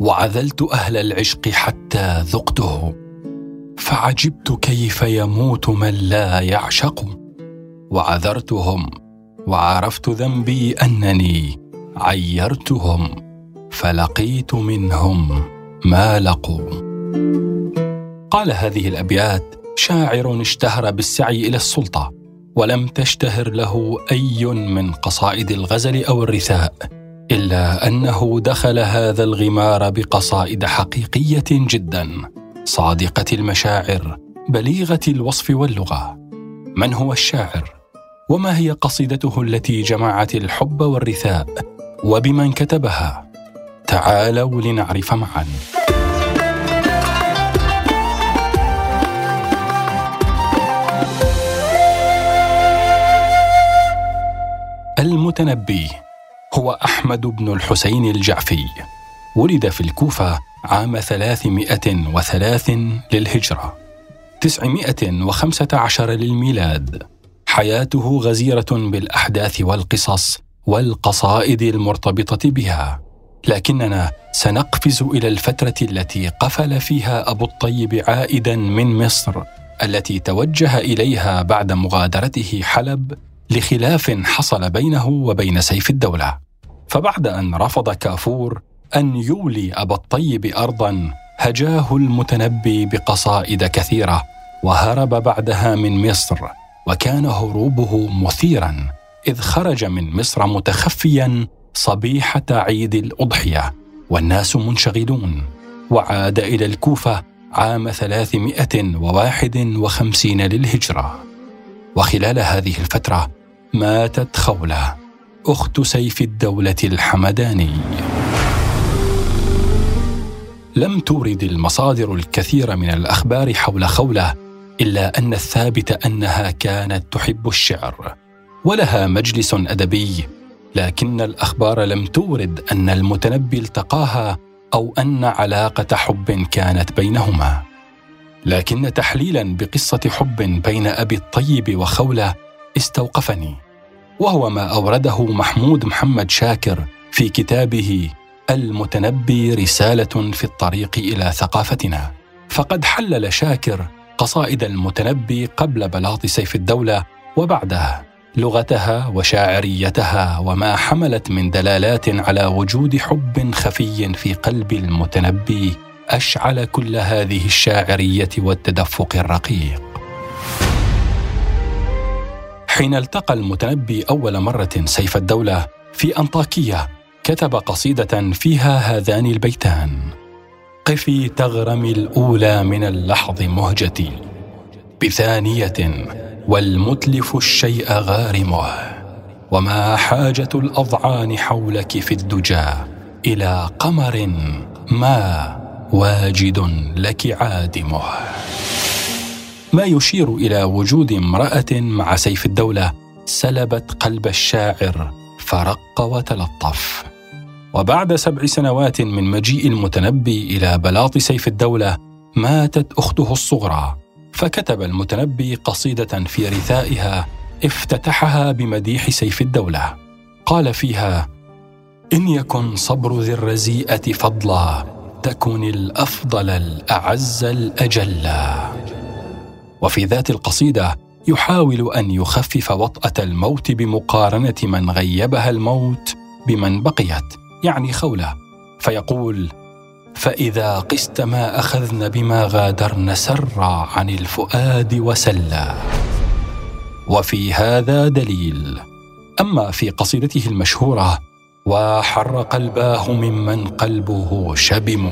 وعذلت أهل العشق حتى ذقته. فعجبت كيف يموت من لا يعشق. وعذرتهم وعرفت ذنبي أنني عيرتهم فلقيت منهم ما لقوا. قال هذه الأبيات شاعر اشتهر بالسعي إلى السلطة ولم تشتهر له أي من قصائد الغزل أو الرثاء. إلا أنه دخل هذا الغمار بقصائد حقيقية جدا صادقة المشاعر بليغة الوصف واللغة. من هو الشاعر؟ وما هي قصيدته التي جمعت الحب والرثاء؟ وبمن كتبها؟ تعالوا لنعرف معا. المتنبي هو أحمد بن الحسين الجعفي. ولد في الكوفة عام 303 للهجرة. 915 للميلاد. حياته غزيرة بالأحداث والقصص والقصائد المرتبطة بها. لكننا سنقفز إلى الفترة التي قفل فيها أبو الطيب عائدا من مصر التي توجه إليها بعد مغادرته حلب لخلاف حصل بينه وبين سيف الدولة. فبعد أن رفض كافور أن يولي أبا الطيب ارضا هجاه المتنبي بقصائد كثيرة وهرب بعدها من مصر وكان هروبه مثيرا إذ خرج من مصر متخفيا صبيحة عيد الأضحية والناس منشغلون. وعاد إلى الكوفة عام 351 للهجرة. وخلال هذه الفترة ماتت خولة. أخت سيف الدولة الحمداني. لم تورد المصادر الكثير من الأخبار حول خولة إلا أن الثابت أنها كانت تحب الشعر ولها مجلس أدبي. لكن الأخبار لم تورد أن المتنبي التقاها أو أن علاقة حب كانت بينهما. لكن تحليلا بقصة حب بين أبي الطيب وخولة استوقفني. وهو ما أورده محمود محمد شاكر في كتابه المتنبي رسالة في الطريق إلى ثقافتنا. فقد حلل شاكر قصائد المتنبي قبل بلاط سيف الدولة وبعدها لغتها وشاعريتها وما حملت من دلالات على وجود حب خفي في قلب المتنبي أشعل كل هذه الشاعرية والتدفق الرقيق. حين التقى المتنبي أول مرة سيف الدولة في انطاكيه كتب قصيدة فيها هذان البيتان. قفي تغرمي الأولى من اللحظ مهجتي. بثانية والمتلف الشيء غارمه. وما حاجة الأضعان حولك في الدجى إلى قمر ما واجد لك عادمه. ما يشير إلى وجود امرأة مع سيف الدولة سلبت قلب الشاعر فرق وتلطف. وبعد سبع سنوات من مجيء المتنبي إلى بلاط سيف الدولة ماتت أخته الصغرى. فكتب المتنبي قصيدة في رثائها افتتحها بمديح سيف الدولة. قال فيها إن يكن صبر ذي الرزيئة فضلا تكن الأفضل الأعز الاجلا. وفي ذات القصيدة يحاول أن يخفف وطأة الموت بمقارنة من غيبها الموت بمن بقيت يعني خوله. فيقول فإذا قست ما أخذن بما غادرن سرى عن الفؤاد وسلى وفي هذا دليل. أما في قصيدته المشهورة وحر قلباه ممن قلبه شبم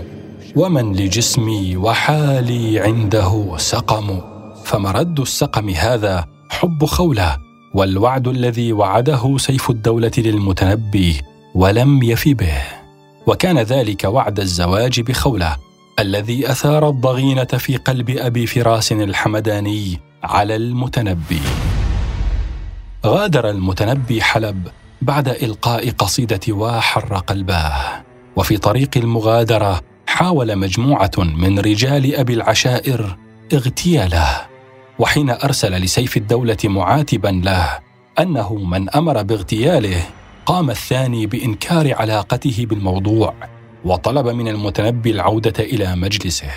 ومن لجسمي وحالي عنده سقم. فمرد السقم هذا حب خوله والوعد الذي وعده سيف الدولة للمتنبي ولم يف به. وكان ذلك وعد الزواج بخوله الذي أثار الضغينة في قلب أبي فراس الحمداني على المتنبي. غادر المتنبي حلب بعد إلقاء قصيدة وحر قلباه وفي طريق المغادرة حاول مجموعة من رجال أبي العشائر اغتياله. وحين أرسل لسيف الدولة معاتبا له أنه من أمر باغتياله قام الثاني بإنكار علاقته بالموضوع وطلب من المتنبي العودة إلى مجلسه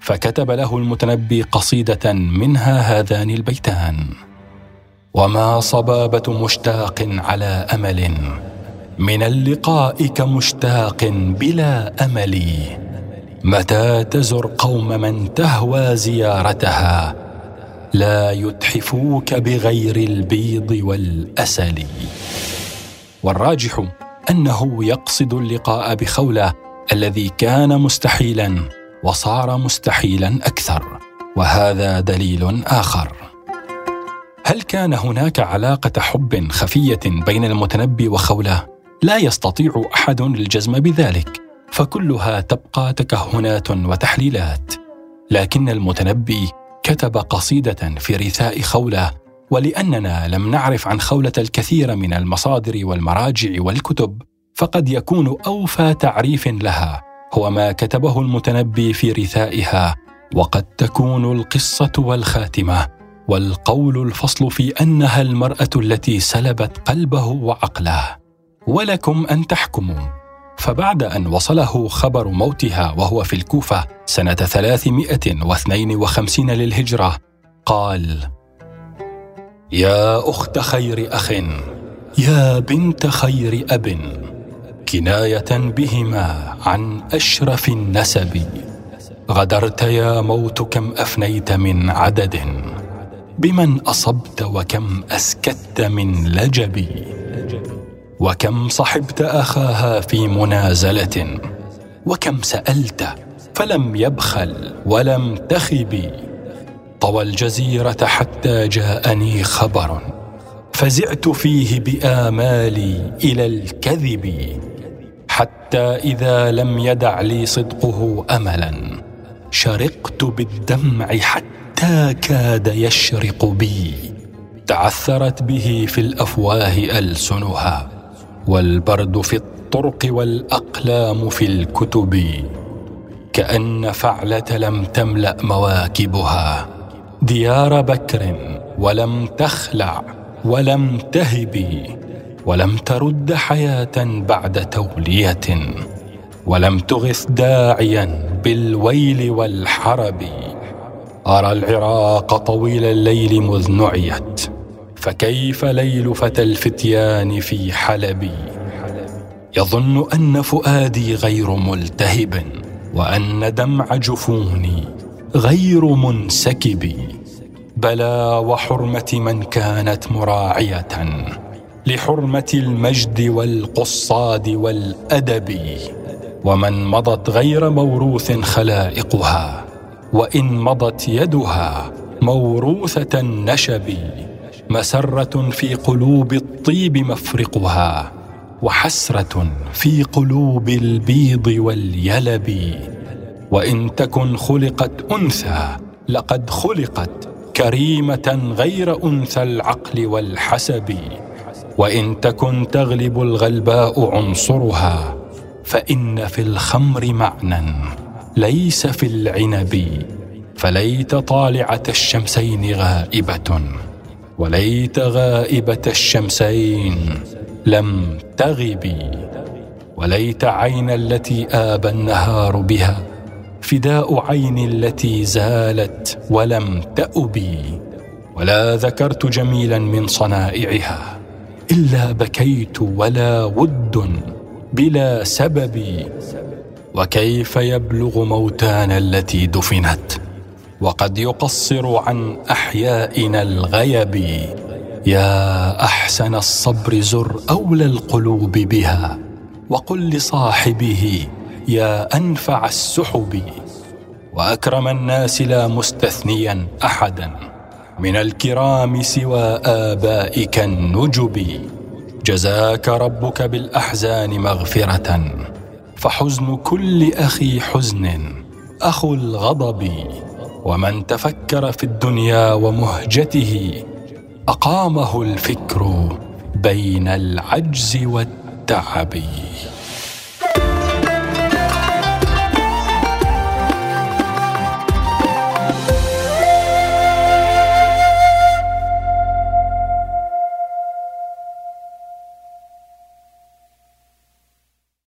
فكتب له المتنبي قصيدة منها هذان البيتان وما صبابة مشتاق على أمل من اللقاء كمشتاق بلا أمل متى تزر قوم من تهوى زيارتها لا يتحفوك بغير البيض والأسل. والراجح أنه يقصد اللقاء بخولة الذي كان مستحيلا وصار مستحيلا أكثر وهذا دليل آخر. هل كان هناك علاقة حب خفية بين المتنبي وخولة؟ لا يستطيع أحد الجزم بذلك فكلها تبقى تكهنات وتحليلات. لكن المتنبي كتب قصيدة في رثاء خولة ولأننا لم نعرف عن خولة الكثير من المصادر والمراجع والكتب فقد يكون أوفى تعريف لها هو ما كتبه المتنبي في رثائها وقد تكون القصة والخاتمة والقول الفصل في أنها المرأة التي سلبت قلبه وعقله. ولكم أن تحكموا. فبعد أن وصله خبر موتها وهو في الكوفة سنة 352 للهجرة قال: يا أخت خير أخ يا بنت خير أب كناية بهما عن أشرف النسب. غدرت يا موت كم أفنيت من عدد بمن أصبت وكم أسكت من لجب. وكم صحبت أخاها في منازلة؟ وكم سألت فلم يبخل ولم تخب طوى الجزيرة حتى جاءني خبر فزعت فيه بآمالي إلى الكذب حتى إذا لم يدع لي صدقه املا. شرقت بالدمع حتى كاد يشرق بي تعثرت به في الأفواه ألسنها. والبرد في الطرق والأقلام في الكتب كأن فعلة لم تملأ مواكبها. ديار بكر ولم تخلع ولم تهب ولم ترد حياة بعد تولية ولم تغث داعيا بالويل والحرب. أرى العراق طويل الليل مذ نعيت. فكيف ليل فتى الفتيان في حلب يظن أن فؤادي غير ملتهب وأن دمع جفوني غير منسكب. بلى وحرمة من كانت مراعية لحرمة المجد والقصاد والأدب. ومن مضت غير موروث خلائقها وإن مضت يدها موروثة النشب. مسرة في قلوب الطيب مفرقها وحسرة في قلوب البيض واليلب. وإن تكن خلقت أنثى لقد خلقت كريمة غير أنثى العقل والحسب. وإن تكن تغلب الغلباء عنصرها فإن في الخمر معنى ليس في العنب. فليت طالعة الشمسين غائبة. وليت غائبة الشمسين لم تغبي وليت عين التي ابى النهار بها فداء عين التي زالت ولم تأبي ولا ذكرت جميلا من صنائعها إلا بكيت ولا ود بلا سبب وكيف يبلغ موتانا التي دفنت؟ وقد يقصر عن أحيائنا الغيب. يا أحسن الصبر زر أولى القلوب بها وقل لصاحبه يا أنفع السحب. وأكرم الناس لا مستثنيا احدا من الكرام سوى آبائك النجب. جزاك ربك بالأحزان مغفرة فحزن كل أخي حزن أخو الغضب. ومن تفكر في الدنيا ومهجته أقامه الفكر بين العجز والتعب.